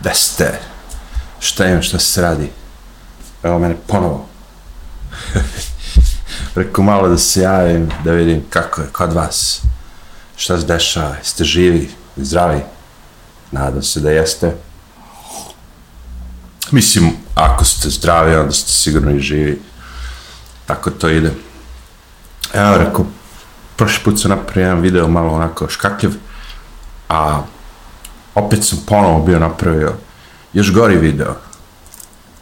gde ste? Šta imam, šta se radi? Evo mene ponovo. Rekao malo da se javim, da vidim kako je kod vas. Šta se dešava? Jeste živi? Zdravi? Nadam se da jeste. Mislim, ako ste zdravi, onda ste sigurno i živi. Tako to ide. Evo, rekao, prošli put sam napravio jedan video malo onako škakljiv, a opet sam ponovo bio napravio još gori video.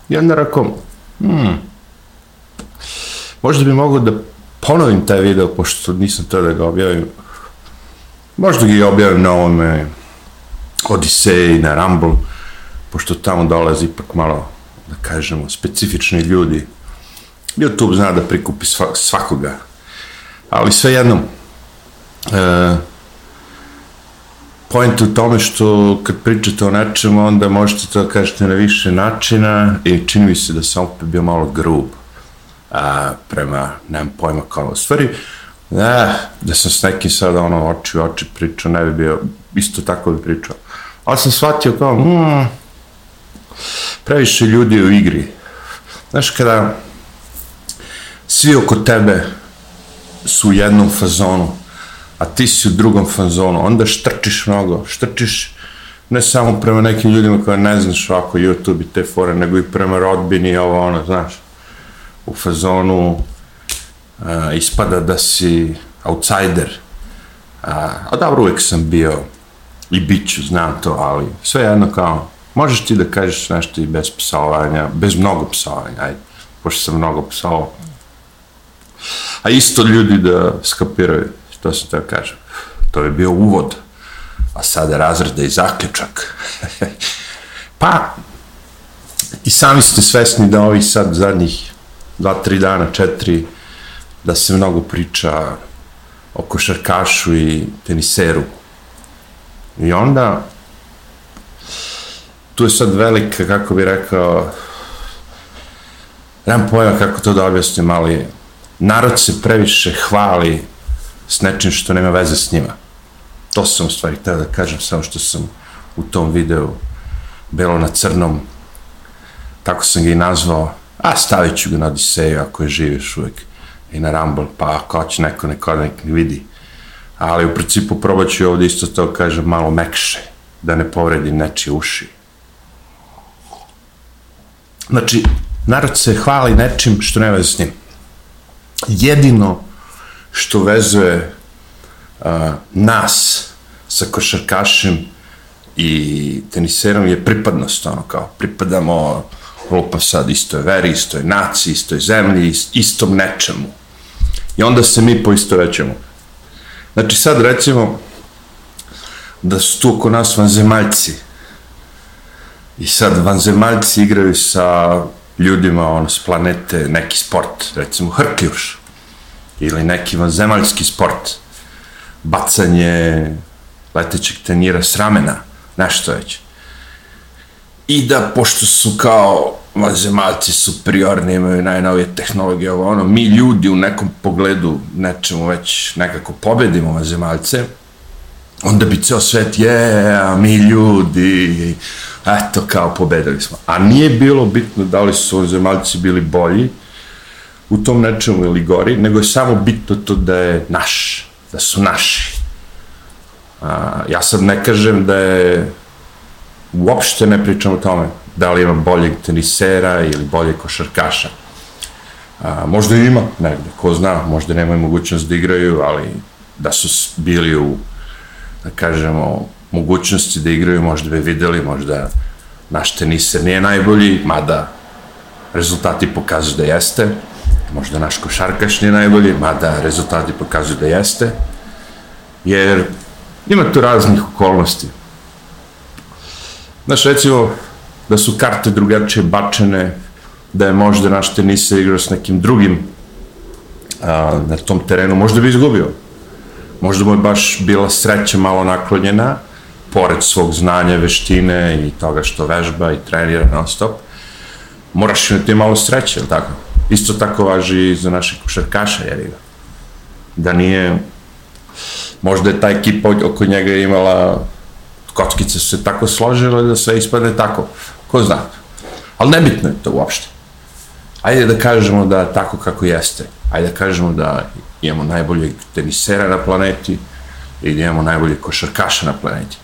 I onda rekao, hmm, možda bi mogao da ponovim taj video, pošto nisam to da ga objavim. Možda ga i objavim na ovome Odiseji, na Rumble, pošto tamo dolazi ipak malo, da kažemo, specifični ljudi. YouTube zna da prikupi svakoga, ali sve jednom, e, point u tome što kad pričate o nečemu, onda možete to da kažete na više načina i čini mi se da sam opet bio malo grub a, prema, nemam pojma kao, stvari, ne, da sam s nekim sada ono oči u oči pričao, ne bi bio, isto tako bi pričao. Ali sam shvatio kao, hmm, previše ljudi u igri. Znaš, kada svi oko tebe su u jednom fazonu, a ti si u drugom fazonu, onda štrčiš mnogo, štrčiš ne samo prema nekim ljudima koje ne znaš ovako YouTube i te fore, nego i prema rodbini i ovo ono, znaš, u fazonu a, ispada da si outsider, a, a dobro, uvek sam bio i bit ću, znam to, ali sve jedno kao, možeš ti da kažeš nešto i bez psovanja, bez mnogo psovanja, ajde, pošto sam mnogo psovao, a isto ljudi da skapiraju, to sam teo kažem. To je bio uvod, a sada razreda i zaključak. pa, i sami ste svesni da ovi sad zadnjih dva, tri dana, četiri, da se mnogo priča o košarkašu i teniseru. I onda, tu je sad velika, kako bi rekao, nemam pojma kako to da objasnim, ali narod se previše hvali s nečim što nema veze s njima. To sam u stvari htio da kažem, samo što sam u tom videu belo na crnom, tako sam ga i nazvao, a stavit ću ga na Odiseju ako je živiš uvek i na Rumble, pa ako će neko neko nek vidi. Ali u principu probat ću ovde isto to kažem malo mekše, da ne povredim nečije uši. Znači, narod se hvali nečim što nema veze s njim. Jedino što vezuje uh, nas sa košarkašem i teniserom je pripadnost, ono kao, pripadamo lupam sad istoj veri, istoj naciji, istoj zemlji, istom nečemu. I onda se mi poisto većemo. Znači sad recimo da su tu oko nas vanzemaljci i sad vanzemaljci igraju sa ljudima ono, s planete neki sport, recimo Hrkljuš ili neki vanzemaljski sport, bacanje letećeg tenira s ramena, nešto već. I da, pošto su kao vanzemaljci superiorni, imaju najnovije tehnologije, ovo ono, mi ljudi u nekom pogledu nečemu već nekako pobedimo vanzemaljce, onda bi ceo svet, je, yeah, mi ljudi, eto, kao pobedili smo. A nije bilo bitno da li su vanzemaljci bili bolji, u tom nečemu ili gori, nego je samo bitno to da je naš, da su naši. A, ja sad ne kažem da je, uopšte ne pričam o tome, da li ima boljeg tenisera ili boljeg košarkaša. A, možda ima negde, ko zna, možda nemaju mogućnost da igraju, ali da su bili u, da kažemo, mogućnosti da igraju, možda bi videli, možda naš teniser nije najbolji, mada rezultati pokazuju da jeste, možda naš košarkaš nije najbolji, mada rezultati pokazuju da jeste, jer ima tu raznih okolnosti. Znaš, recimo, da su karte drugačije bačene, da je možda naš teniser igrao s nekim drugim a, na tom terenu, možda bi izgubio. Možda mu je baš bila sreća malo naklonjena, pored svog znanja, veštine i toga što vežba i trenira non stop, moraš imati malo sreće, ili tako? Isto tako važi i za naše košarkaše, jer ga. Da nije, možda je ta ekipa oko njega imala kockice su se tako složile da sve ispadne tako. Ko zna? Ali nebitno je to uopšte. Ajde da kažemo da tako kako jeste. Ajde da kažemo da imamo najboljeg tenisera na planeti i da imamo najboljeg košarkaša na planeti.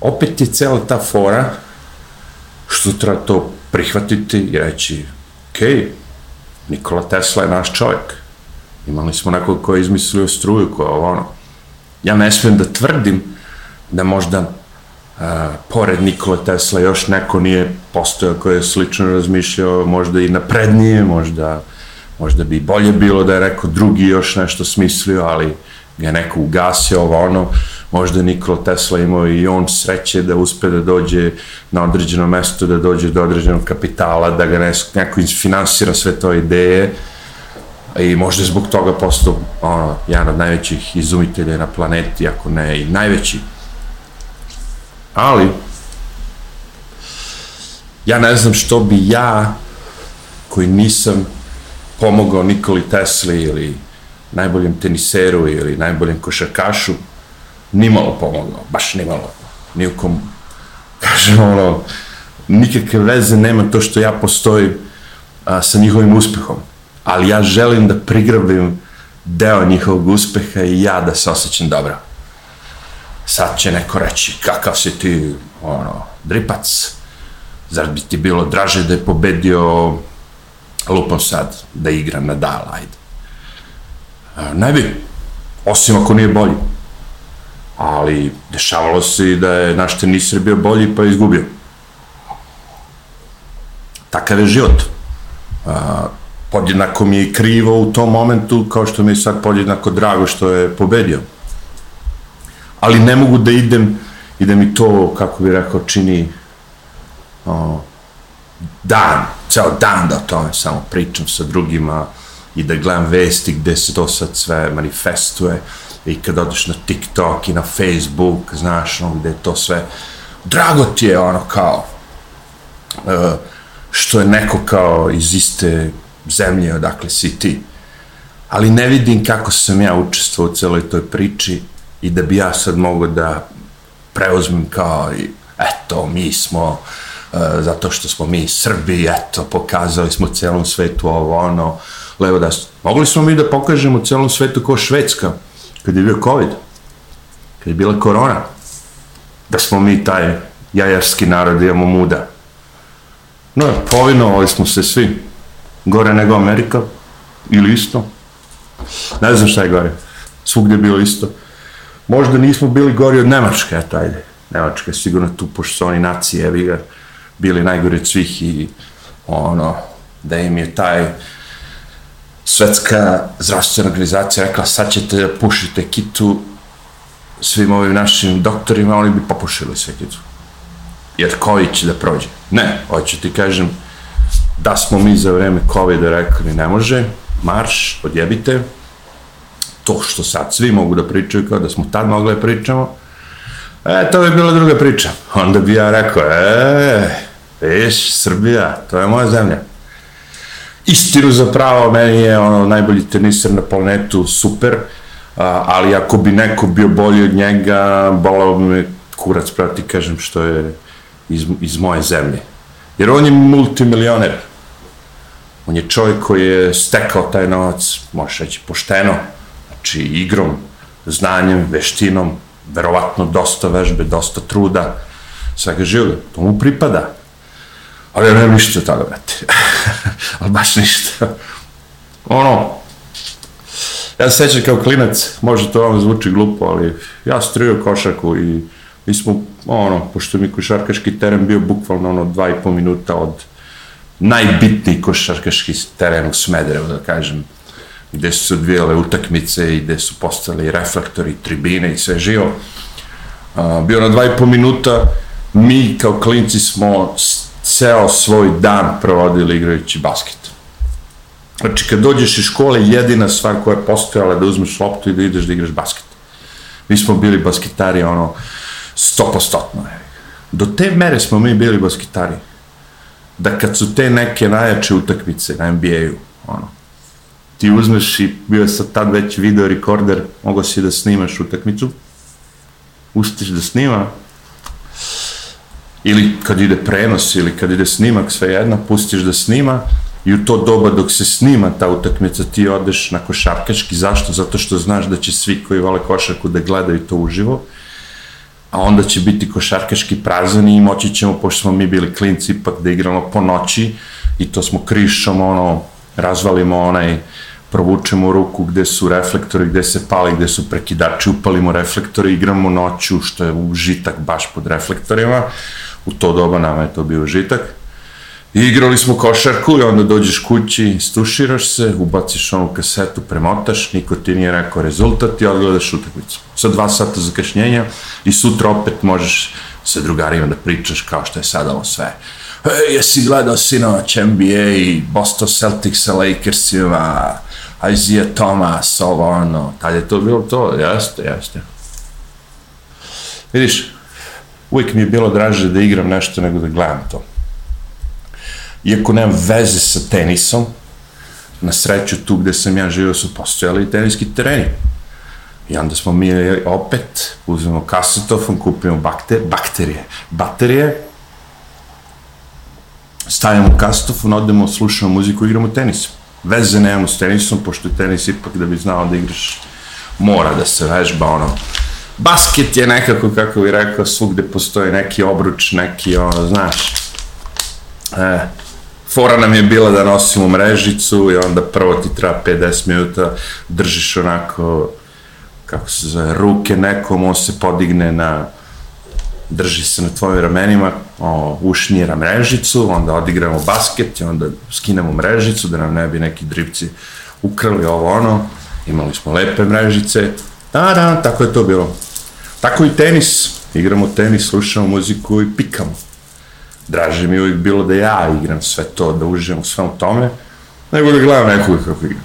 Opet je cela ta fora što treba to prihvatiti i reći, ok, Nikola Tesla je naš čovjek. Imali smo nekog ko je izmislio struju, koja je ono. Ja ne smijem da tvrdim da možda a, pored Nikola Tesla još neko nije postojao koji je slično razmišljao, možda i naprednije, možda, možda bi bolje bilo da je rekao drugi još nešto smislio, ali ga je neko ugasio ovo ono, možda Nikola Tesla imao i on sreće da uspe da dođe na određeno mesto, da dođe do određenog kapitala, da ga neko finansira sve to ideje i možda je zbog toga postao ono, jedan od najvećih izumitelja na planeti, ako ne i najveći. Ali, ja ne znam što bi ja, koji nisam pomogao Nikoli Tesli ili najboljem teniseru ili najboljem košarkašu, nimalo pomogao, baš nimalo. Nijekom, kažem, ono, nikakve veze nema to što ja postojim a, sa njihovim uspehom. Ali ja želim da prigrabim deo njihovog uspeha i ja da se osjećam dobro. Sad će neko reći, kakav si ti, ono, dripac, zar bi ti bilo draže da je pobedio, lupam sad, da igra Nadal, ajde. A, ne bi, osim ako nije bolji ali dešavalo se da je naš teniser bio bolji pa je izgubio. Takav je život. A, podjednako mi je krivo u tom momentu, kao što mi je sad podjednako drago što je pobedio. Ali ne mogu da idem i da mi to, kako bi rekao, čini o, dan, ceo dan da o tome samo pričam sa drugima i da gledam vesti gde se to sad sve manifestuje i kad odeš na TikTok i na Facebook, znaš, ono, gde je to sve, drago ti je, ono, kao, uh, što je neko kao iz iste zemlje odakle si ti. Ali ne vidim kako sam ja učestvovao u celoj toj priči i da bi ja sad mogao da preuzmem kao eto, mi smo uh, zato što smo mi Srbi, eto, pokazali smo celom svetu ovo, ono, levo da mogli smo mi da pokažemo celom svetu kao Švedska, kad je bio COVID, kad je bila korona, da smo mi taj jajarski narod, da imamo muda. No, povinovali smo se svi. Gore nego Amerika, ili isto. Ne znam šta je gore. Svugde je bilo isto. Možda nismo bili gori od Nemačke, eto, ajde. Nemačka je sigurno tu, pošto su oni nacije, evi ga, bili najgori od svih i ono, da im je taj svetska zdravstvena organizacija rekla sad ćete da pušite kitu svim ovim našim doktorima, oni bi popušili sve kitu. Jer COVID će da prođe. Ne, hoću ti kažem, da smo mi za vreme COVID-a rekli ne može, marš, odjebite, to što sad svi mogu da pričaju kao da smo tad mogli da pričamo, e, to bi bila druga priča. Onda bi ja rekao, e, viš, Srbija, to je moja zemlja istinu za pravo, meni je ono najbolji teniser na planetu, super, a, ali ako bi neko bio bolji od njega, bolao bi me kurac, prati kažem, što je iz, iz moje zemlje. Jer on je multimilioner. On je čovjek koji je stekao taj novac, možeš reći, pošteno, znači igrom, znanjem, veštinom, verovatno dosta vežbe, dosta truda, svega živoga. To mu pripada. Ali ja nemam ništa od toga, brate. ali baš ništa. Ono, ja se sećam kao klinac, možda to vam zvuči glupo, ali ja strio košarku i mi smo, ono, pošto mi košarkaški teren bio bukvalno ono dva i po minuta od najbitniji košarkaški teren u Smederevu, da kažem, gde su se odvijale utakmice i gde su postali reflektori, tribine i sve živo. Bio na dva i po minuta, mi kao klinci smo ceo svoj dan provodili igrajući basket. Znači, kad dođeš iz škole, jedina stvar koja je postojala da uzmeš loptu i da ideš da igraš basket. Mi smo bili basketari, ono, stopostotno. Do te mere smo mi bili basketari. Da kad su te neke najjače utakmice na NBA-u, ono, ti uzmeš i bio je sad tad već video rekorder, mogo si da snimaš utakmicu, pustiš da snima, ili kad ide prenos, ili kad ide snimak, sve jedno, pustiš da snima, i u to doba dok se snima ta utakmica ti odeš na košarkaški, zašto? Zato što znaš da će svi koji vole košarku da gledaju to uživo, a onda će biti košarkaški prazan i moći ćemo, pošto smo mi bili klinci, ipak da igramo po noći i to smo krišom, ono, razvalimo onaj, provučemo ruku gde su reflektori, gde se pali, gde su prekidači, upalimo reflektore, igramo noću, što je užitak baš pod reflektorima, u to doba nama je to bio užitak, I igrali smo košarku i onda dođeš kući, stuširaš se, ubaciš onu kasetu, premotaš, niko ti nije rekao rezultat i odgledaš utakmicu. Sa dva sata zakašnjenja i sutra opet možeš sa drugarima da pričaš kao što je sad ovo sve. Ej, jesi gledao sinoć NBA i Boston Celtics sa Lakersima, Isaiah Thomas, ovo ono, tad je to bilo to, jeste, jeste. Vidiš, uvijek mi je bilo draže da igram nešto nego da gledam to iako nemam veze sa tenisom, na sreću tu gde sam ja živio su postojali teniski tereni. I onda smo mi opet uzmemo kasetofon, kupimo bakter, bakterije, baterije, stavimo kasetofon, odemo, slušamo muziku, igramo tenis. Veze nemamo s tenisom, pošto je tenis ipak da bi znao da igraš, mora da se vežba, ono, basket je nekako, kako bih rekao, svugde postoji neki obruč, neki, ono, znaš, e, fora nam je bila da nosimo mrežicu i onda prvo ti treba 50 minuta, držiš onako, kako se zove, ruke nekom, on se podigne na, drži se na tvojim ramenima, o, ušnjera mrežicu, onda odigramo basket i onda skinemo mrežicu da nam ne bi neki dripci ukrali ovo ono, imali smo lepe mrežice, da, da, tako je to bilo. Tako i tenis, igramo tenis, slušamo muziku i pikamo. Draže mi uvijek bilo da ja igram sve to, da uživam u svemu tome, nego da gledam nekoga kako igram.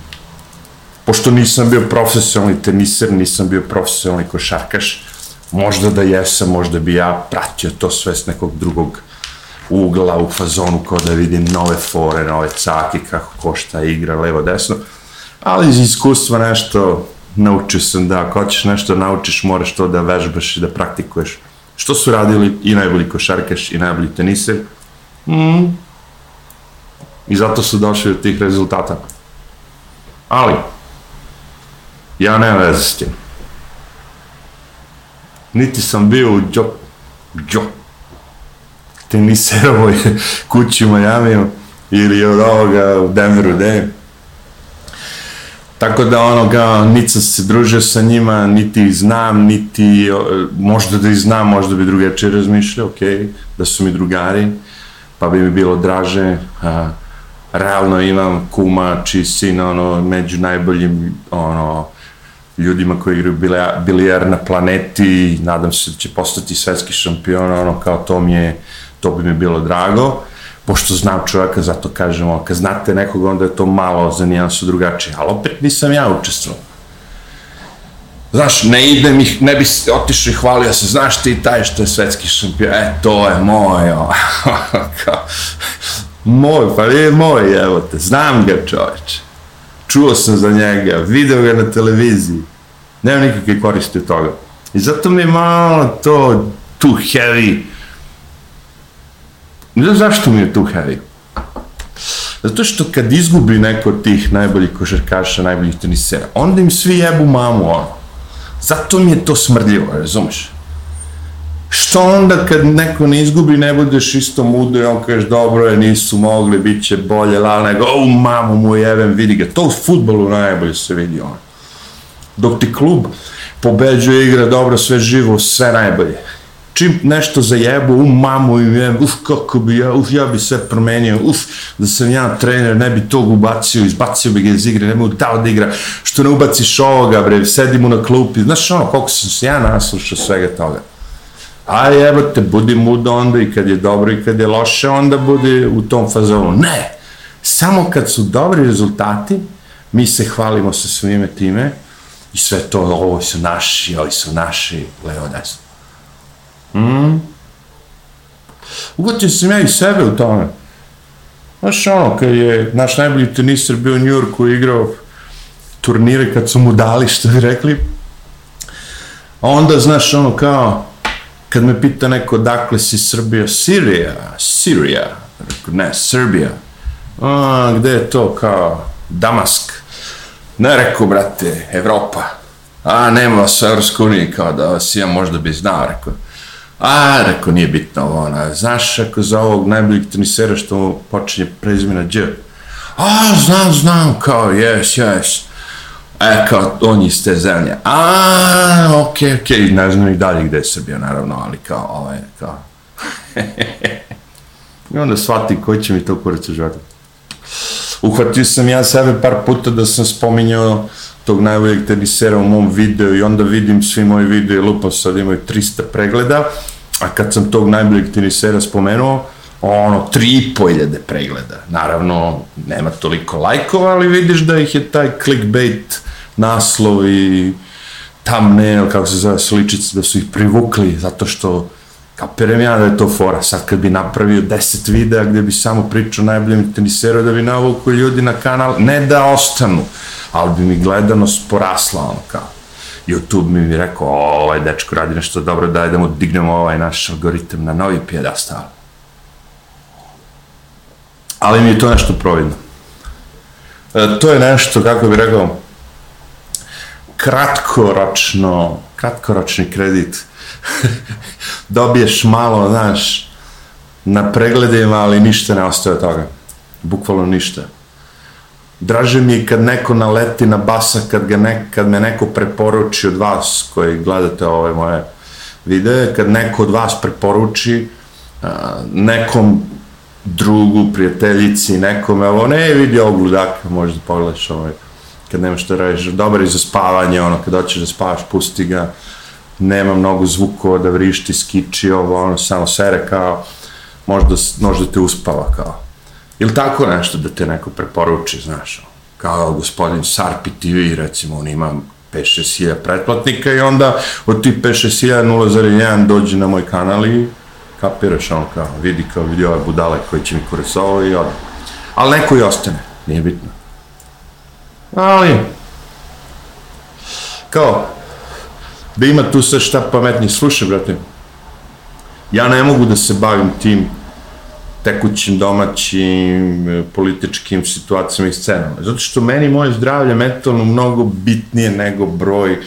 Pošto nisam bio profesionalni teniser, nisam bio profesionalni košarkaš, možda da jesam, možda bi ja pratio to sve s nekog drugog ugla u fazonu kao da vidim nove fore, nove cake, kako ko šta igra, levo, desno, ali iz iskustva nešto naučio sam da ako hoćeš nešto da naučiš, moraš to da vežbaš i da praktikuješ Što su radili i najbolji košarkaš i najbolji teniser. Mm. I zato su došli do tih rezultata. Ali, ja nemam veze s tim. Niti sam bio u džo, džo, teniserovoj kući u Majamiju ili od ovoga u Denveru, gde Tako da ono kao, niti sam se družio sa njima, niti ih znam, niti, možda da ih znam, možda bi drugačije razmišljao, ok, da su mi drugari, pa bi mi bilo draže, a, realno imam kuma čiji sin, ono, među najboljim, ono, ljudima koji igraju bilijar na planeti, nadam se da će postati svetski šampion, ono, kao to mi je, to bi mi bilo drago, pošto znam čovjeka, zato kažemo, kad znate nekog, onda je to malo za nijansu drugačije, ali opet nisam ja učestvovao. Znaš, ne idem ih, ne bi otišao i hvalio se, znaš ti taj što je svetski šampion, e, to je moj, o, kao, moj, pa je moj, evo te, znam ga čoveče, čuo sam za njega, video ga na televiziji, nema nikakve koristi od toga. I zato mi je malo to, too heavy, Ne znam zašto mi je tu heavy. Zato što kad izgubi neko od tih najboljih košarkaša, najboljih tenisera, onda im svi jebu mamu, ono. Zato mi je to smrdljivo, razumeš? Što onda kad neko ne izgubi, ne budeš isto mudo i on kažeš dobro je, nisu mogli, bit će bolje, la, nego, o, mamu mu jebem, vidi ga. To u futbolu najbolje se vidi, ono. Dok ti klub pobeđuje, igra dobro, sve živo, sve najbolje čim nešto zajebu, u mamu i jem, uf, kako bi ja, uf, ja bi sve promenio, uf, da sam ja trener, ne bi tog ubacio, izbacio bi ga iz igre, ne bi dao da igra, što ne ubaciš ovoga, bre, sedi mu na klupi, znaš ono, koliko sam se ja naslušao svega toga. A jebate, budi muda onda i kad je dobro i kad je loše, onda budi u tom fazonu. Ne! Samo kad su dobri rezultati, mi se hvalimo sa svime time i sve to, ovo su naši, ovi su naši, levo desno. Mm. Uvatio sam ja i sebe u tome. Znaš ono, kad je naš najbolji teniser bio u Njurku igrao turnire kad su mu dali, što bi rekli, A onda, znaš, ono kao, kad me pita neko dakle si Srbija, Sirija, Sirija, ne, Srbija. A, gde je to, kao, Damask. Ne, rekao, brate, Evropa. A, nema vas u Evropskoj uniji, kao da vas ja možda bi znao, rekao. A, rekao, nije bitno ovo, ona, znaš, ako za ovog najboljeg tenisera što mu počinje prezimena Đ. A, znam, znam, kao, jes, jes. E, kao, on iz te zemlje. A, okej, okay, okej, okay. ne znam i dalje gde je Srbija, naravno, ali kao, ovaj, kao. I onda shvati koji će mi to kurac u životu. Uhvatio sam ja sebe par puta da sam spominjao tog najboljeg tenisera u mom videu i onda vidim svi moji i lupam sad imaju 300 pregleda, a kad sam tog najboljeg tenisera spomenuo, ono, tri i po iljade pregleda. Naravno, nema toliko lajkova, ali vidiš da ih je taj clickbait naslov i thumbnail, kako se zove, sličice, da su ih privukli, zato što kapiram ja da je to fora. Sad kad bi napravio 10 videa gde bi samo pričao najboljim teniseru, da bi navukao ljudi na kanal, ne da ostanu, ali bi mi gledanost porasla, ono kao. YouTube mi bi rekao, o, ovaj dečko radi nešto dobro, daj da mu dignemo ovaj naš algoritam na novi pijedastal. Ali mi je to nešto providno. E, to je nešto, kako bih rekao, kratkoročno, kratkoročni kredit. Dobiješ malo, znaš, na pregledima, ali ništa ne ostaje od toga. Bukvalno ništa. Draže mi je kad neko naleti na basa, kad, ga ne, kad me neko preporuči od vas koji gledate ove moje videe, kad neko od vas preporuči a, nekom drugu, prijateljici, nekome, ovo ne vidi ovog ludaka, možda pogledaš ovaj, kad nemaš šta radiš, dobar je za spavanje, ono, kad hoćeš da spavaš, pusti ga, nema mnogo zvukova da vrišti, skiči, ovo, ono, samo sere kao, možda, možda te uspava kao. Ili tako nešto da te neko preporuči, znaš, kao gospodin Sarpi TV, recimo, on ima 5-6 hilja pretplatnika i onda od tih 5-6 hilja 0,1 dođe na moj kanal i kapiraš ono kao, vidi kao vidi ove budale koji će mi kurac ovo i ode. Ali neko i ostane, nije bitno. Ali, kao, da ima tu sve šta pametnije. Slušaj, brate, ja ne mogu da se bavim tim tekućim domaćim e, političkim situacijama i scenama. Zato što meni moje zdravlje mentalno mnogo bitnije nego broj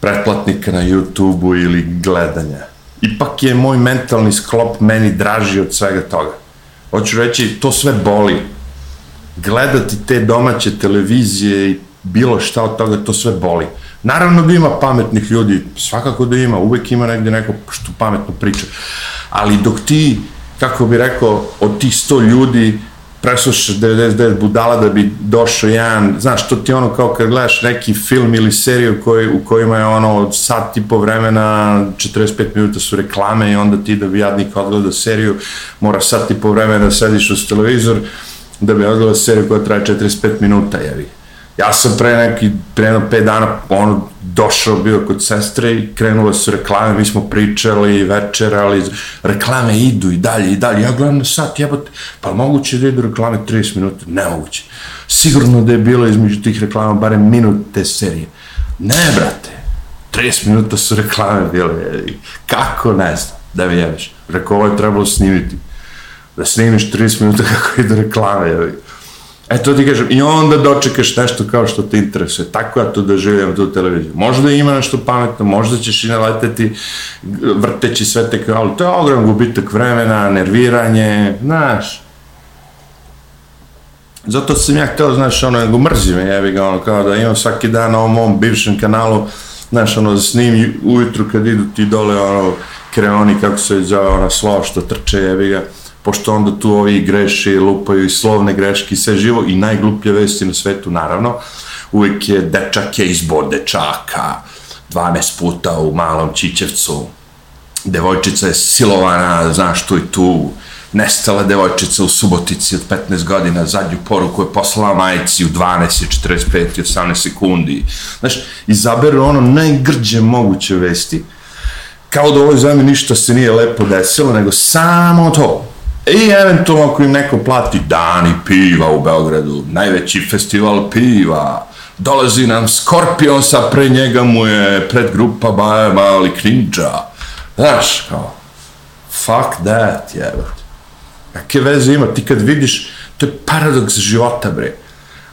pretplatnika na YouTube-u ili gledanja. Ipak je moj mentalni sklop meni draži od svega toga. Hoću reći, to sve boli. Gledati te domaće televizije i bilo šta od toga, to sve boli. Naravno da ima pametnih ljudi, svakako da ima, uvek ima negde neko što pametno priča. Ali dok ti kako bi rekao, od tih 100 ljudi preslušaš 99 budala da bi došao jedan, znaš, to ti ono kao kad gledaš neki film ili seriju koji, u kojima je ono sat i po vremena, 45 minuta su reklame i onda ti da bi jadnik odgledao seriju, mora sat i po vremena da sediš uz televizor da bi odgledao seriju koja traje 45 minuta, jevi. Sam pre neki, pre jedno 5 dana, ono, došao bio kod sestre i krenule su reklame, mi smo pričali, večerali, reklame idu i dalje i dalje. Ja gledam na sat, jebote, pa moguće da idu reklame 30 minuta? Nemoguće. Sigurno da je bilo između tih reklama barem minut te serije. Ne, brate, 30 minuta su reklame bile. Kako, ne znam, da mi jebeš. Rekao, ovo je trebalo snimiti. Da snimiš 30 minuta kako idu reklame, jebeš E to ti kažem, i onda dočekaš nešto kao što te interesuje. Tako ja to doživljam tu televiziju. Možda ima nešto pametno, možda ćeš i naleteti vrteći sve te kao, to je ogrom gubitak vremena, nerviranje, znaš. Zato sam ja hteo, znaš, ono, nego mrzim je, jebi ga, ono, kao da imam svaki dan na ovom mom bivšem kanalu, znaš, ono, da snim ujutru kad idu ti dole, ono, kreoni, kako se zove, ona slova što trče, jebi ga pošto onda tu ovi greše, lupaju i slovne greške i sve živo i najgluplje vesti na svetu, naravno, uvek je dečak je izbor dečaka, 12 puta u malom Čićevcu, devojčica je silovana, znaš, tu i tu, nestala devojčica u Subotici od 15 godina, zadnju poruku je poslala majici u 12 i 45 i 18 sekundi. Znaš, izaberu ono najgrđe moguće vesti, kao da u ovoj zemlji ništa se nije lepo desilo, nego samo to. I eventualno ako im neko plati dani piva u Beogradu, najveći festival piva, dolazi nam Skorpion, sa pre njega mu je predgrupa Baja Mali Krinđa. Znaš, kao, fuck that, jebate. Kakve veze ima, ti kad vidiš, to je paradoks života, bre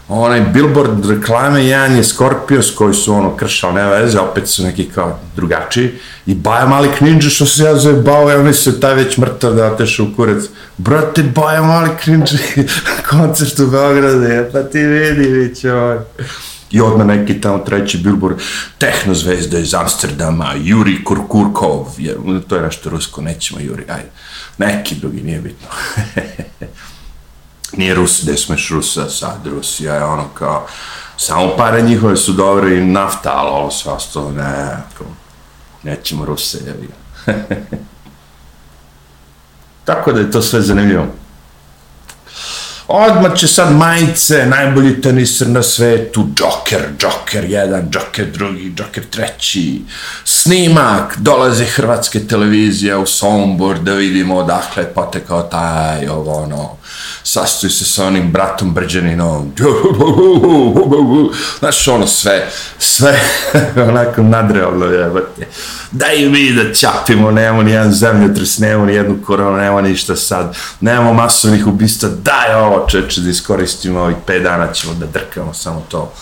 onaj billboard reklame, jedan je Scorpios koji su ono kršao, ne veze, opet su neki kao drugačiji, i Baja Mali Ninja što se ja zove Bao, ja mislim taj već mrtav da oteša u kurac. Brate, Baja Mali Ninja, koncert u Beogradu, je, pa ti vidi, već ovaj. I odmah neki tamo treći billboard, tehno zvezda iz Amsterdama, Juri Kurkurkov, je, to je nešto rusko, nećemo Juri, ajde. Neki drugi, nije bitno. nije Rus, gde smeš Rusa, sad Rusija je ono kao, samo pare njihove su dobre i nafta, ali ovo sve ostalo, ne, kao, nećemo Ruse, jevi. Tako da je to sve zanimljivo. Odmah će sad majice, najbolji teniser na svetu, Joker, Joker jedan, Joker drugi, Joker treći, snimak, dolaze hrvatske televizije u Sombor da vidimo odakle je potekao taj, ovo ono, sastoji se sa onim bratom Brđaninom, znaš ono sve, sve onako nadrealno jebate. Daj mi da čapimo, nemamo ni jedan zemljotres, nemamo ni jednu koronu, nemamo ništa sad, nemamo masovnih ubista, daj ovo čeče da iskoristimo ovih 5 dana ćemo da drkamo samo to.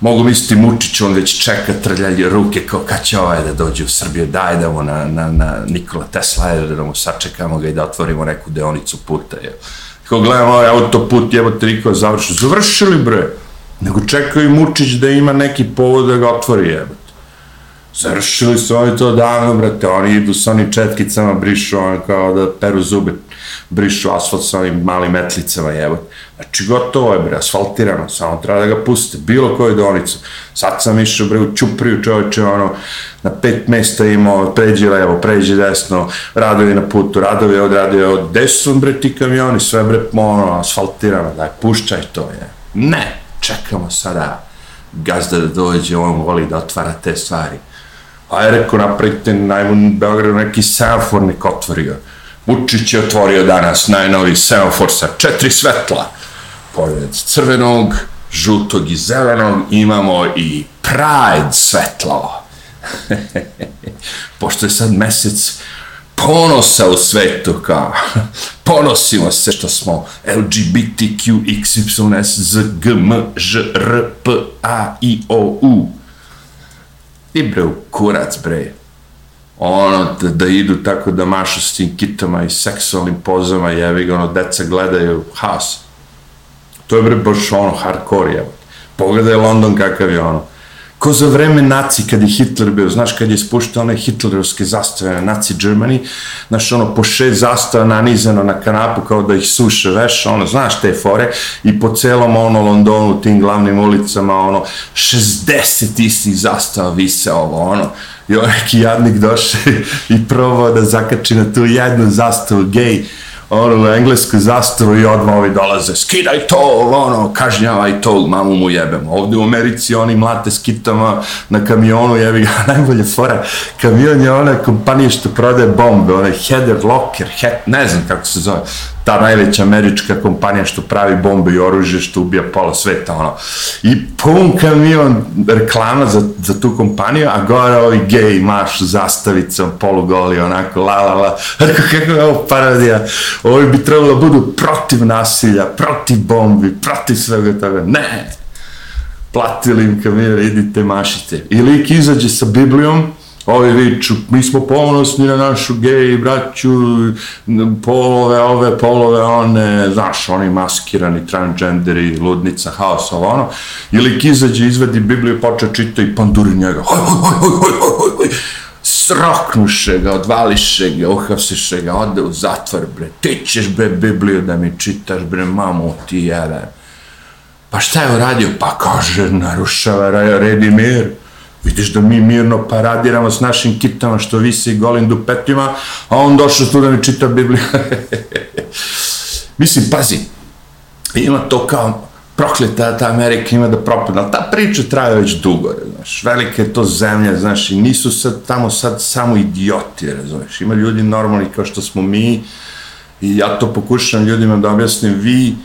Mogu misliti Mučić, on već čeka trljalje ruke kao kad će ovaj da dođe u Srbiju, daj da mu na, na, na Nikola Tesla, da mu sačekamo ga i da otvorimo neku deonicu puta. Je. Kao gledam ovaj autoput, jebote, niko završi. Završili bre. Nego čekaju Mučić da ima neki povod da ga otvori, jebote. Završili su oni to davno, brate, oni idu sa onim četkicama, brišu, ono kao da peru zube, brišu asfalt sa onim malim metlicama, jebote. Znači, gotovo je, bre, asfaltirano, samo treba da ga puste, bilo koju donicu. Sad sam išao, bre, u Ćupriju, čoveče, ono, na pet mesta imao, pređi levo, pređi desno, radovi na putu, radovi od radovi od, gde su, bre, ti kamioni, sve, bre, ono, asfaltirano, daj, pušćaj to, je. Ne, čekamo sada gazda da dođe, on voli da otvara te stvari. A je rekao, napravite najmun Beogradu neki semafor nek otvorio. Vučić je otvorio danas najnovi semafor sa četiri svetla pored crvenog, žutog i zelenog imamo i Pride svetlo. Pošto je sad mesec ponosa u svetu, kao ponosimo se što smo LGBTQ, XYS, Z, G, M, Ž, R, P, A, I, O, U. I bre, u kurac, bre. Ono, da, da idu tako da mašu s tim kitama i seksualnim pozama, jevi ga, ono, deca gledaju haos To je bre baš ono hardcore, je. Pogledaj London kakav je ono. Ko za vreme naci, kad je Hitler bio, znaš, kad je spuštao one hitlerovske zastave na naci Germany, znaš, ono, po šest zastava nanizano na kanapu, kao da ih suše veš, ono, znaš te fore, i po celom, ono, Londonu, tim glavnim ulicama, ono, 60 istih zastava vise ovo, ono, i on neki jadnik došao i probao da zakači na tu jednu zastavu gej, ono, u englesku zastavu i odmah ovi dolaze, skidaj to, ono, kažnjavaj to, mamu mu jebemo. Ovde u Americi oni mlate skitama na kamionu, jebi ga, najbolje fora, kamion je ona kompanija što prodaje bombe, onaj Heather Locker, head, ne znam kako se zove, ta najveća američka kompanija što pravi bombe i oružje što ubija pola sveta, ono. I pun kamion reklama za, za tu kompaniju, a gore ovi gej maš zastavicom, polugoli, onako, la, la, la. Rekao, kako je ovo parodija? Ovi bi trebalo da budu protiv nasilja, protiv bombi, protiv svega toga. Ne! Platili im kamion, idite, mašite. I lik izađe sa Biblijom, ovi viču, mi smo ponosni na našu gej, braću, polove, ove, polove, one, znaš, oni maskirani, transgenderi, ludnica, haos, ovo ono, ili izađe, izvedi Bibliju, počne čita i panduri njega, hoj, hoj, hoj, hoj, hoj, hoj, hoj, sroknuše ga, odvališe ga, uhapsiše ga, ode u zatvor, bre, ti ćeš, bre, Bibliju da mi čitaš, bre, mamu ti jebe. Pa šta je uradio? Pa kaže, narušava red i mir. Vidiš da mi mirno paradiramo s našim kitama što visi golim dupetima, a on došao tu da mi čita Bibliju. Mislim, pazi, ima to kao prokleta ta Amerika ima da propada, ali ta priča traje već dugo, znaš, velika je to zemlja, znaš, i nisu sad tamo sad samo idioti, znaš, ima ljudi normalni kao što smo mi, i ja to pokušam ljudima da objasnim, vi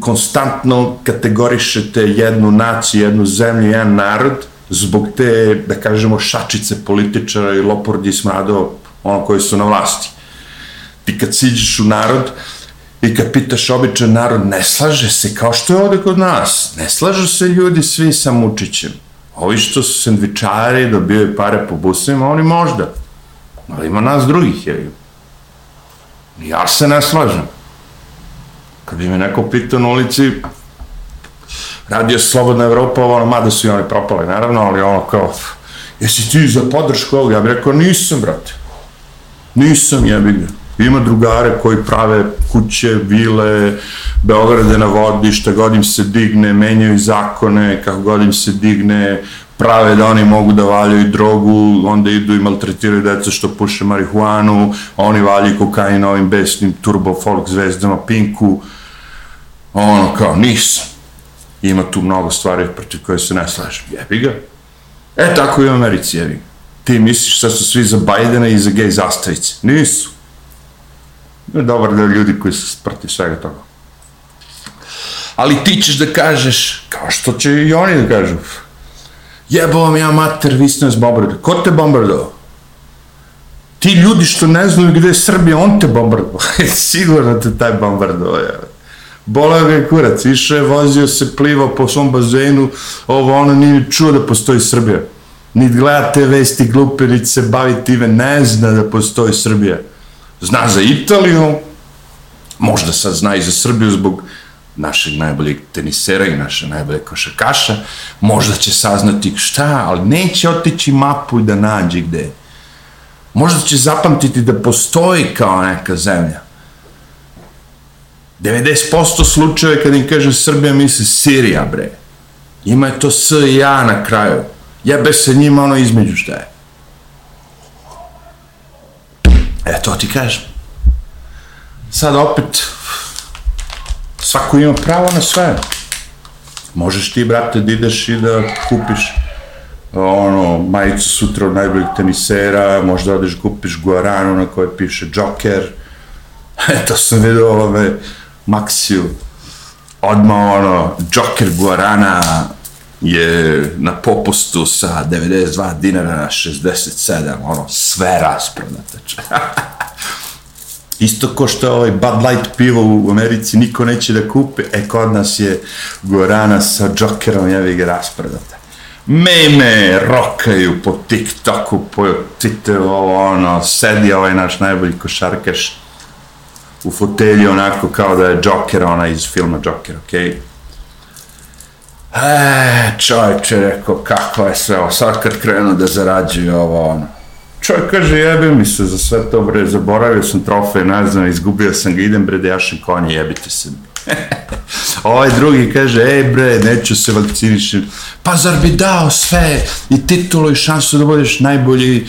konstantno kategorišete jednu naciju, jednu zemlju, jedan narod, zbog te, da kažemo, šačice političara i lopordi i smradova, ono koji su na vlasti. Ti kad siđeš u narod i kad pitaš običan narod, ne slaže se, kao što je ovde kod nas, ne slažu se ljudi svi sa Mučićem. Ovi što su sendvičari, dobijaju pare po busima, oni možda. Ali ima nas drugih, je. Ja se ne slažem. Kad bi me neko pitao na ulici, radio Slobodna Evropa, ono, mada su i oni propali, naravno, ali ono kao, jesi ti za podršku ovog? Ja bih rekao, nisam, brate. Nisam, jebi ga. Ima drugare koji prave kuće, vile, Beograde na vodi, šta god im se digne, menjaju zakone, kako god im se digne, prave da oni mogu da valjaju drogu, onda idu i maltretiraju deca što puše marihuanu, oni valjaju kokain ovim besnim turbo folk zvezdama Pinku, ono kao, nisam. Ima tu mnogo stvari protiv koje se ne slažem. Jebi ga. E, tako i u Americi, jebi ga. Ti misliš sad su svi za Bajdena i za gej zastavice. Nisu. Je dobar da ljudi koji su protiv svega toga. Ali ti ćeš da kažeš, kao što će i oni da kažu, jebo vam ja mater, vi ste nas bombardovali. Ko te bombardovao? Ti ljudi što ne znaju gde je Srbija, on te bombardovao. Sigurno te taj bombardovao, jebe. Boleo ga je kurac, išao je, vozio se, plivao po svom bazenu, ovo ono nije čuo da postoji Srbija. Niti gleda te vesti glupe, niti se bavi time, ne zna da postoji Srbija. Zna za Italiju, možda sad zna i za Srbiju zbog našeg najboljeg tenisera i naše najbolje košakaša, možda će saznati šta, ali neće otići mapu da nađe gde. Možda će zapamtiti da postoji kao neka zemlja. 90% slučajeva kada im kaže Srbija misli Sirija, bre. Ima je to S i A na kraju. Jebe se njima ono između šta je. E, to ti kažem. Sad opet, svako ima pravo na sve. Možeš ti, brate, da ideš i da kupiš ono, majicu sutra od najboljih tenisera, možda odeš kupiš Guaranu na kojoj piše Joker. E, to sam vidio ove Maxiju. Odmah ono, Joker Guarana je na popustu sa 92 dinara na 67, ono, sve rasprodato. Isto ko što je ovaj Bud Light pivo u Americi niko neće da kupe, e kod nas je Guarana sa Jokerom, jevi ga rasprodata. Meme rokaju po TikToku, po Twitteru, ono, sedi ovaj naš najbolji košarkaš u fotelji onako kao da je Joker, ona iz filma Joker, okej? Okay? E, čovječe, rekao, kako je sve ovo, sad kad krenu da zarađuju ovo, ono. Čovjek kaže, jebe mi se za sve to, bre, zaboravio sam trofej, ne znam, izgubio sam ga, idem, bre, da jašem konje, jebite se. ovaj drugi kaže, ej, bre, neću se vakcinišem. Pa zar bi dao sve i titulu i šansu da budeš najbolji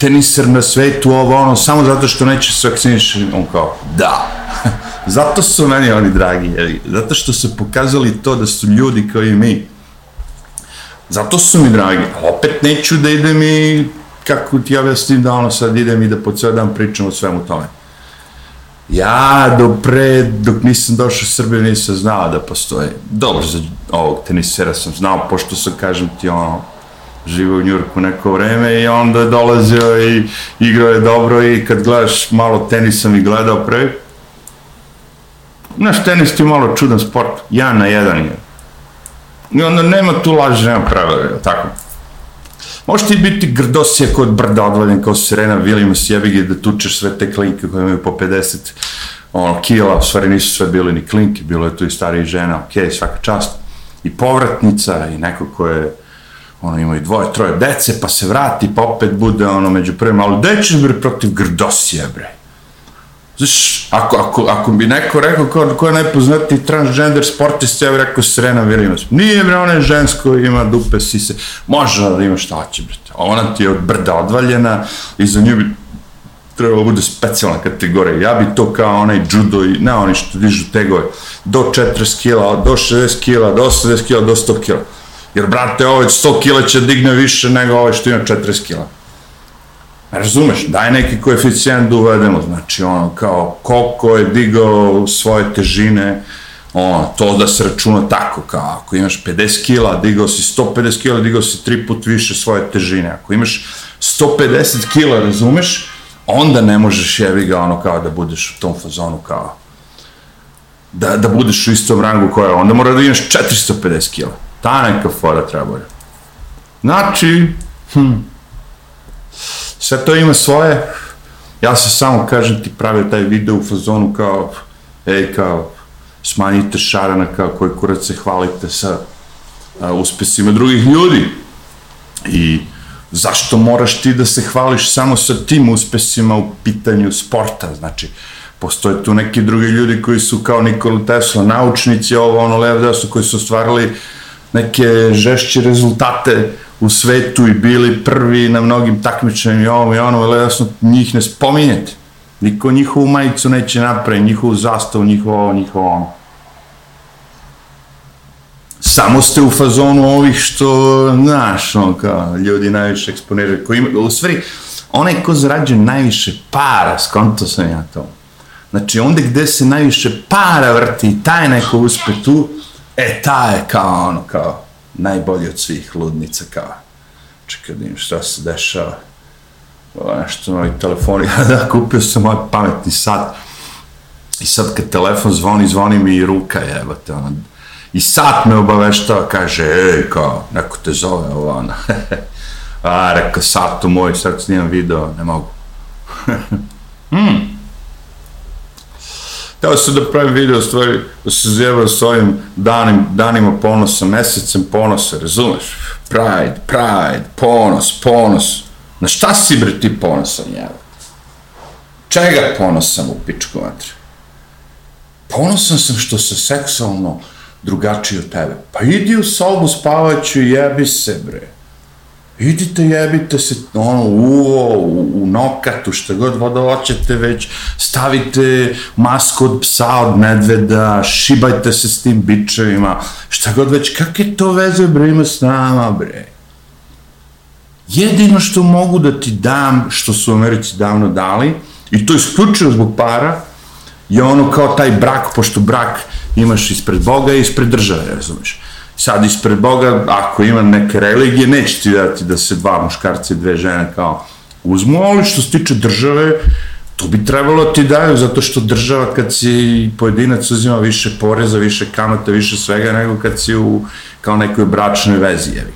teniser na svetu, ovo, ono, samo zato što neće se vakcinišem? On kao, da. Zato su meni oni dragi, jevi. zato što su pokazali to da su ljudi kao i mi. Zato su mi dragi. Opet neću da idem i, kako ti objasnim da ono sad idem i da po ceo dan pričam o svemu tome. Ja do pre, dok nisam došao u Srbiju, nisam znao da postoje. Dobro, za ovog tenisera sam znao, pošto sam, kažem ti, ono, živao u Njurku neko vreme i onda je dolazio i igrao je dobro i kad gledaš malo tenisa mi gledao pre, Naš tenis ti malo čudan sport, jedan na jedan je. I onda nema tu laži, nema pravila, tako. Može ti biti grdosija kod brda odvaljen kao Serena Williams, jebi da tučeš sve te klinke koje imaju po 50 ono, kila, u stvari nisu sve bili ni klinke, bilo je tu i starih žena, ok, svaka čast. I povratnica, i neko ko je ono, ima i dvoje, troje dece, pa se vrati, pa opet bude ono među prvima, ali gde ćeš bre protiv grdosija, bre? Znaš, ako, ako, ako bi neko rekao ko, ko je najpoznatiji transgender sportist, ja bih rekao Serena Williams. Nije bre, ona je žensko, ima dupe, sise. Može da ima šta će, bre. Ona ti je od brda odvaljena i za nju bi trebalo bude specijalna kategorija. Ja bi to kao onaj judo i, ne oni što dižu tegove, do 40 kila, do 60 kila, do 80 kila, do 100 kila. Jer, brate, ovaj 100 kila će digne više nego ovaj što ima 40 kila. Razumeš, daj neki koeficijent da uvedemo, znači ono kao koliko je digao svoje težine ono, to da se računa tako, kao ako imaš 50 kila, digao si 150 kila, digao si tri put više svoje težine. Ako imaš 150 kila, razumeš, onda ne možeš jevi ga ono kao da budeš u tom fazonu kao da, da budeš u istom rangu koja je, onda mora da imaš 450 kila. Ta neka fora treba bolje. Znači, hm, sve to ima svoje, ja se samo, kažem ti, pravio taj video u fazonu kao, ej, kao, smanjite šarana kao koji kurac se hvalite sa a, uspesima drugih ljudi. I zašto moraš ti da se hvališ samo sa tim uspesima u pitanju sporta? Znači, postoje tu neki drugi ljudi koji su kao Nikola Tesla, naučnici, ovo, ono, levo, desno, koji su ostvarili neke žešće rezultate u svetu i bili prvi na mnogim takmičenjima i ovo i ono, levo, desno, njih ne spominjete. Niko njihovu majicu neće napraviti, njihovu zastavu, njihovo ovo, njihovo ono. Samo ste u fazonu ovih što, znaš, ono, kao, ljudi najviše eksponiraju, koji ima, u stvari, onaj ko zarađuje najviše para, skonto sam ja to. Znači, onda gde se najviše para vrti taj neko uspe tu, e, ta je kao, ono, kao, najbolji od svih ludnica, kao, čekaj da šta se dešava nešto novi telefoni, da, kupio sam ovaj pametni sat, i sad kad telefon zvoni, zvoni mi i ruka jebate, ono, i sat me obaveštava, kaže, ej, kao, neko te zove, ovo, ono, a, reka, satu moj, sad snimam video, ne mogu. hmm. Teo sam da pravim video, stvari, da se zjeva s ovim danim, danima ponosa, mesecem ponosa, razumeš? Pride, pride, ponos, ponos. Na šta si bre ti ponosan, jel? Čega ponosan u pičku matri? Ponosan sam što se seksualno drugačiji od tebe. Pa idi u sobu spavaću jebi se, bre. Idite, jebite se, ono, uvo, u, u nokatu, šta god voda hoćete već, stavite masku od psa, od medveda, šibajte se s tim bičevima, šta god već, kakve to veze, bre, ima s nama, bre? Jedino što mogu da ti dam, što su Americi davno dali, i to isključivo zbog para, je ono kao taj brak, pošto brak imaš ispred Boga i ispred države, razumeš. Sad ispred Boga, ako ima neke religije, neće ti dati da se dva muškarca i dve žene kao uzmu, ali što se tiče države, to bi trebalo ti daju, zato što država kad si pojedinac uzima više poreza, više kamata, više svega nego kad si u kao nekoj bračnoj vezi, jevi.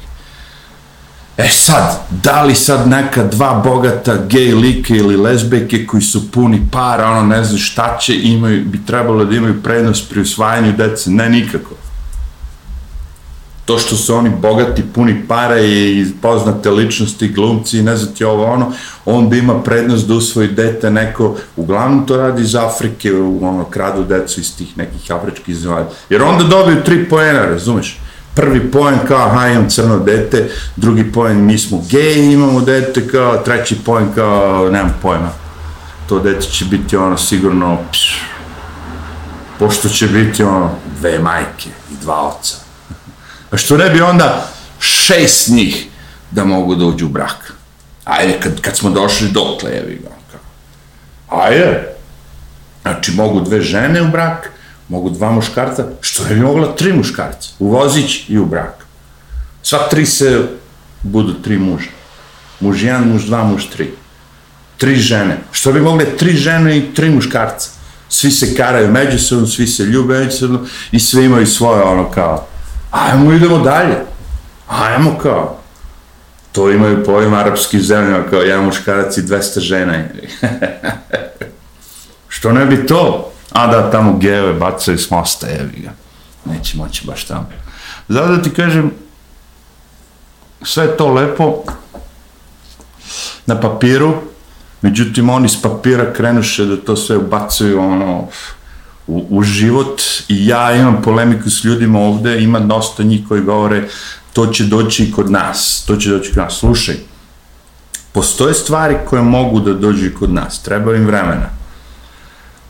E sad, da li sad neka dva bogata gej like ili lesbejke koji su puni para, ono ne znam šta će, imaju, bi trebalo da imaju prednost pri usvajanju dece? Ne, nikako. To što su oni bogati, puni para i poznate ličnosti, glumci i ne znam ti ovo ono, on bi ima prednost da usvoji dete neko, uglavnom to radi iz Afrike, ono, kradu decu iz tih nekih afričkih zemalja. Jer onda dobiju tri poena, razumeš? prvi poen kao, aha, imam crno dete, drugi poen, mi smo geji, imamo dete, kao, treći poen kao, nemam pojma, to dete će biti ono sigurno, pš, pošto će biti ono, dve majke i dva oca. A što ne bi onda šest njih da mogu da uđu u brak? Ajde, kad, kad smo došli dotle, jevi ga. Ajde. Znači, mogu dve žene u brak, mogu dva muškarca, što ne bi mogla tri muškarca, u vozić i u brak. Sva tri se budu tri muža. Muž jedan, muž dva, muž tri. Tri žene. Što bi mogle tri žene i tri muškarca. Svi se karaju međusobno, svi se ljube međusobno i svi imaju svoje ono kao, ajmo idemo dalje. Ajmo kao. To imaju po ovim arapskim zemljama kao jedan muškarac i 200 žena. Što ne bi to? A da, tamo geve bacaju s mosta, jevi ga. Neće moći baš tamo. Zato da ti kažem, sve to lepo na papiru, međutim oni s papira krenuše da to sve ubacuju ono, u, u život i ja imam polemiku s ljudima ovde, ima dosta njih koji govore to će doći kod nas, to će doći kod nas. Slušaj, postoje stvari koje mogu da dođu kod nas, treba im vremena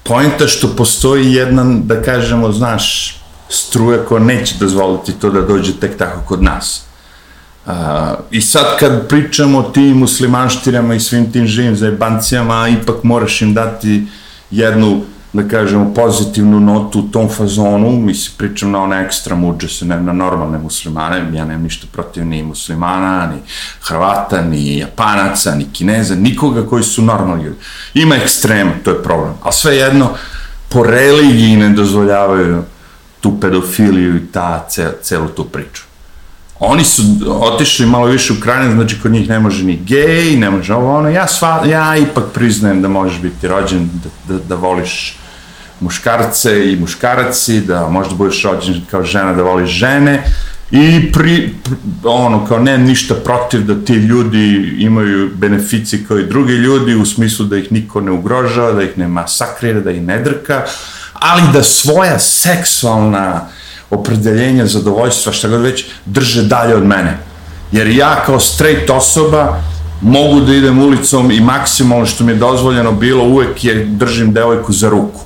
Poenta što postoji jedna, da kažemo, znaš, struja koja neće dozvoliti to da dođe tek tako kod nas. Uh, I sad kad pričamo o tim muslimanštinama i svim tim živim zajebancijama, ipak moraš im dati jednu da kažemo, pozitivnu notu u tom fazonu, mislim, pričam na one ekstra muđe se, ne na normalne muslimane, ja nemam ništa protiv ni muslimana, ni Hrvata, ni Japanaca, ni Kineza, nikoga koji su normalni ljudi. Ima ekstrema, to je problem. A sve jedno, po religiji ne dozvoljavaju tu pedofiliju i ta, cel, celu tu priču. Oni su otišli malo više u krajine, znači kod njih ne može ni gej, ne može ovo ono. Ja, sva, ja ipak priznajem da možeš biti rođen, da, da, da voliš muškarce i muškaraci, da možda budeš rođen kao žena, da voliš žene i pri, pri, ono, kao ne ništa protiv da ti ljudi imaju benefici kao i drugi ljudi u smislu da ih niko ne ugrožava, da ih ne masakrira, da ih ne drka, ali da svoja seksualna opredeljenja, zadovoljstva, šta god već, drže dalje od mene. Jer ja kao straight osoba mogu da idem ulicom i maksimalno što mi je dozvoljeno bilo uvek je držim devojku za ruku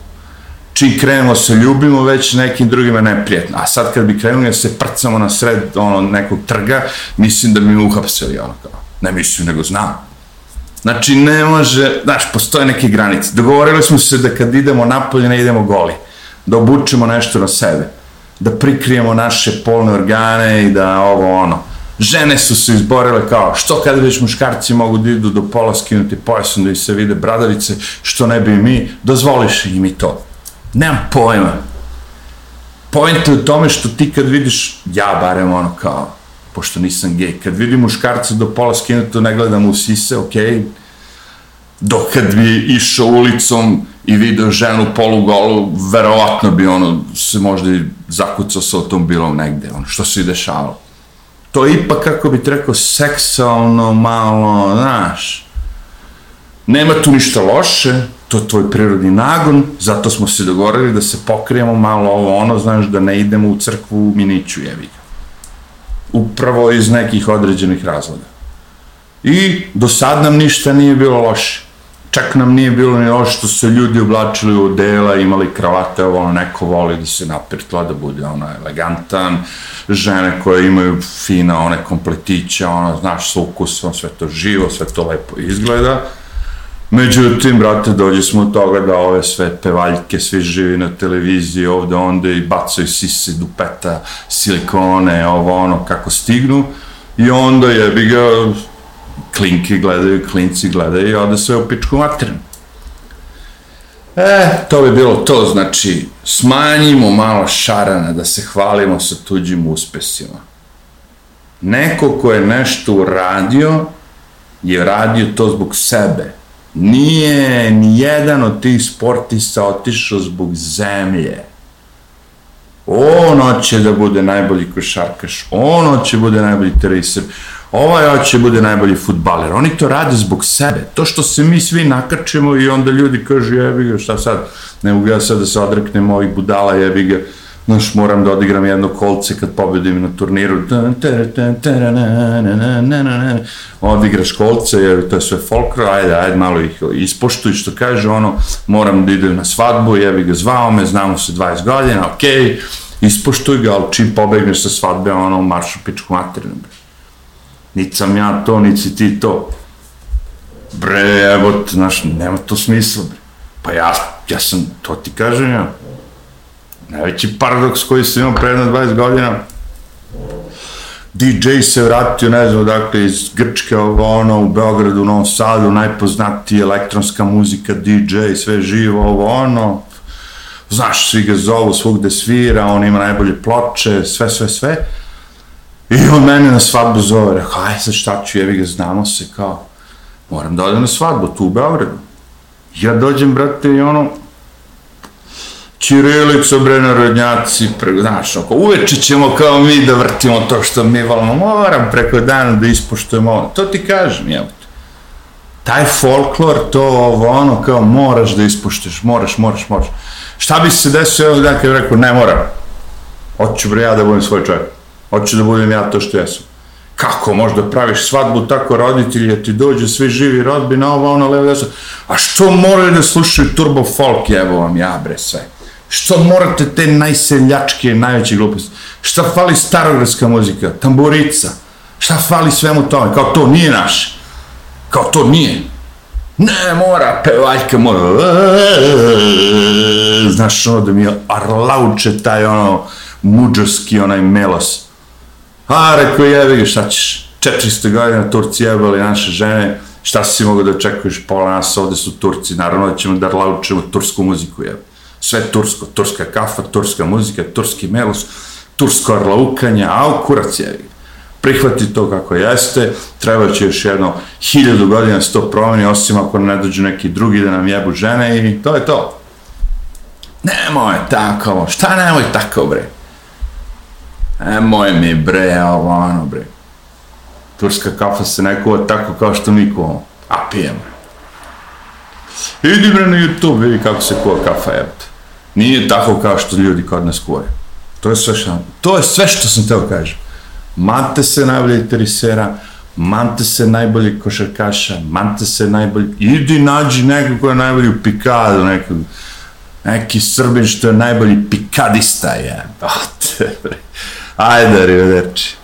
čim krenemo se ljubimo, već nekim drugima neprijatno. A sad kad bi krenuli da se prcamo na sred ono, nekog trga, mislim da bi mi uhapsili, ono kao. Ne mislim, nego znam. Znači, ne može, znaš, postoje neke granice. Dogovorili smo se da kad idemo napolje, ne idemo goli. Da obučemo nešto na sebe. Da prikrijemo naše polne organe i da ovo, ono. Žene su se izborile kao, što kada već muškarci mogu da idu do pola skinuti pojasom da ih se vide bradavice, što ne bi mi, dozvoliš im i to Nemam pojma. Point je u tome što ti kad vidiš, ja barem ono kao, pošto nisam gej, kad vidim muškarca do pola skinuto, ne gledam u sise, okej, okay. dok kad bi išao ulicom i video ženu polugolu, verovatno bi ono se možda i zakucao sa automobilom negde, ono što se i dešavalo. To je ipak, kako bi rekao, seksualno malo, znaš, nema tu ništa loše, to je tvoj prirodni nagon, zato smo se dogovorili da se pokrijemo malo ovo ono, znaš, da ne idemo u crkvu u Miniću, jevi ga. Upravo iz nekih određenih razloga. I do sad nam ništa nije bilo loše. Čak nam nije bilo ni loše što su ljudi oblačili u dela, imali kravate, ovo ono, neko voli da se napirtla, da bude ono elegantan, žene koje imaju fina one kompletiće, ono, znaš, s ukusom, sve to živo, sve to lepo izgleda Međutim, brate, dođe smo od toga da ove sve pevaljke, svi živi na televiziji ovde, onda i bacaju sise, dupeta, silikone, ovo ono, kako stignu. I onda jebi ga, klinki gledaju, klinci gledaju i onda sve u pičku materinu. E, to bi bilo to, znači, smanjimo malo šarana da se hvalimo sa tuđim uspesima. Neko ko je nešto uradio, je radio to zbog sebe, Nije ni jedan od tih sportista otišao zbog zemlje. On hoće da bude najbolji košarkaš, on hoće da bude najbolji teriser, ovaj hoće da bude najbolji futbaler. Oni to rade zbog sebe. To što se mi svi nakačemo i onda ljudi kažu jebi ga, šta sad, ne mogu ja sad da se odreknem ovih budala, jebi ga, znaš, moram da odigram jedno kolce kad pobedim na turniru, odigraš kolce, jer to je sve folklor, ajde, ajde, malo ih ispoštuj, što kaže, ono, moram da idem na svadbu, jebi ga zvao me, znamo se 20 godina, okej, okay, ispoštuj ga, ali čim pobegneš sa svadbe, ono, maršu pičku materinu, bre. Sam ja to, niti si ti to. Bre, evo, znaš, nema to smisla, bre. Pa ja, ja sam, to ti kažem ja, najveći paradoks koji sam imao pre 20 godina, DJ se vratio, ne znam, dakle, iz Grčke, ovo ono, u Beogradu, u Novom Sadu, najpoznatiji elektronska muzika, DJ, sve živo, ovo ono, znaš, svi ga zovu, svugde svira, on ima najbolje ploče, sve, sve, sve. I on mene na svadbu zove, rekao, aj sad šta ću, jevi ga, znamo se, kao, moram da odem na svadbu, tu u Beogradu. Ja dođem, brate, i ono, Čirilica, bre, narodnjaci, pre, znaš, oko, uveče ćemo kao mi da vrtimo to što mi volimo, moram preko dana da ispoštujemo ono, to ti kažem, jel? Taj folklor, to ovo, ono, kao moraš da ispoštuješ, moraš, moraš, moraš. Šta bi se desio, evo dan kad rekao, ne moram, hoću bre ja da budem svoj čovjek, hoću da budem ja to što jesam. Kako možda praviš svadbu tako roditelji, da ti dođu svi živi rodbina, ovo, ono, levo, desno. A što moraju da slušaju turbo folk, evo vam ja, bre, sve. Što morate te najseljačke, najveće gluposti? Šta fali starogradska muzika? Tamburica? Šta fali svemu tome? Kao to nije naše. Kao to nije. Ne, mora, pevaljka mora. Znaš, ono da mi je arlauče taj ono muđarski onaj melos. A, rekao, jebi ga, šta ćeš? 400 godina Turci jebali naše žene, šta si mogao da očekuješ, pola nas ovde su Turci, naravno da ćemo da arlaučemo tursku muziku, jebe. Sve tursko, turska kafa, turska muzika, turski melos, tursko arlaukanje, a u kurac ga prihvati to kako jeste, treba će još jedno hiljadu godina da se to promeni, osim ako ne dođu neki drugi da nam jebu žene i to je to. Nemoj tako, šta nemoj tako bre? Nemoj mi bre, ovo ono bre. Turska kafa se ne kuva tako kao što mi kuvamo, a pijemo. Idi bre na YouTube, vidi kako se kuva kafa, jebate. Nije tako kao što ljudi kod nas kuvaju. To je sve što, to je sve što sam teo kažem mante se najbolji terisera, mante se najbolji košarkaša, mante se najbolji, idi nađi nekog ko je najbolji u pikadu, nekog, neki srbin što je najbolji pikadista je. Ajde, arrivederci.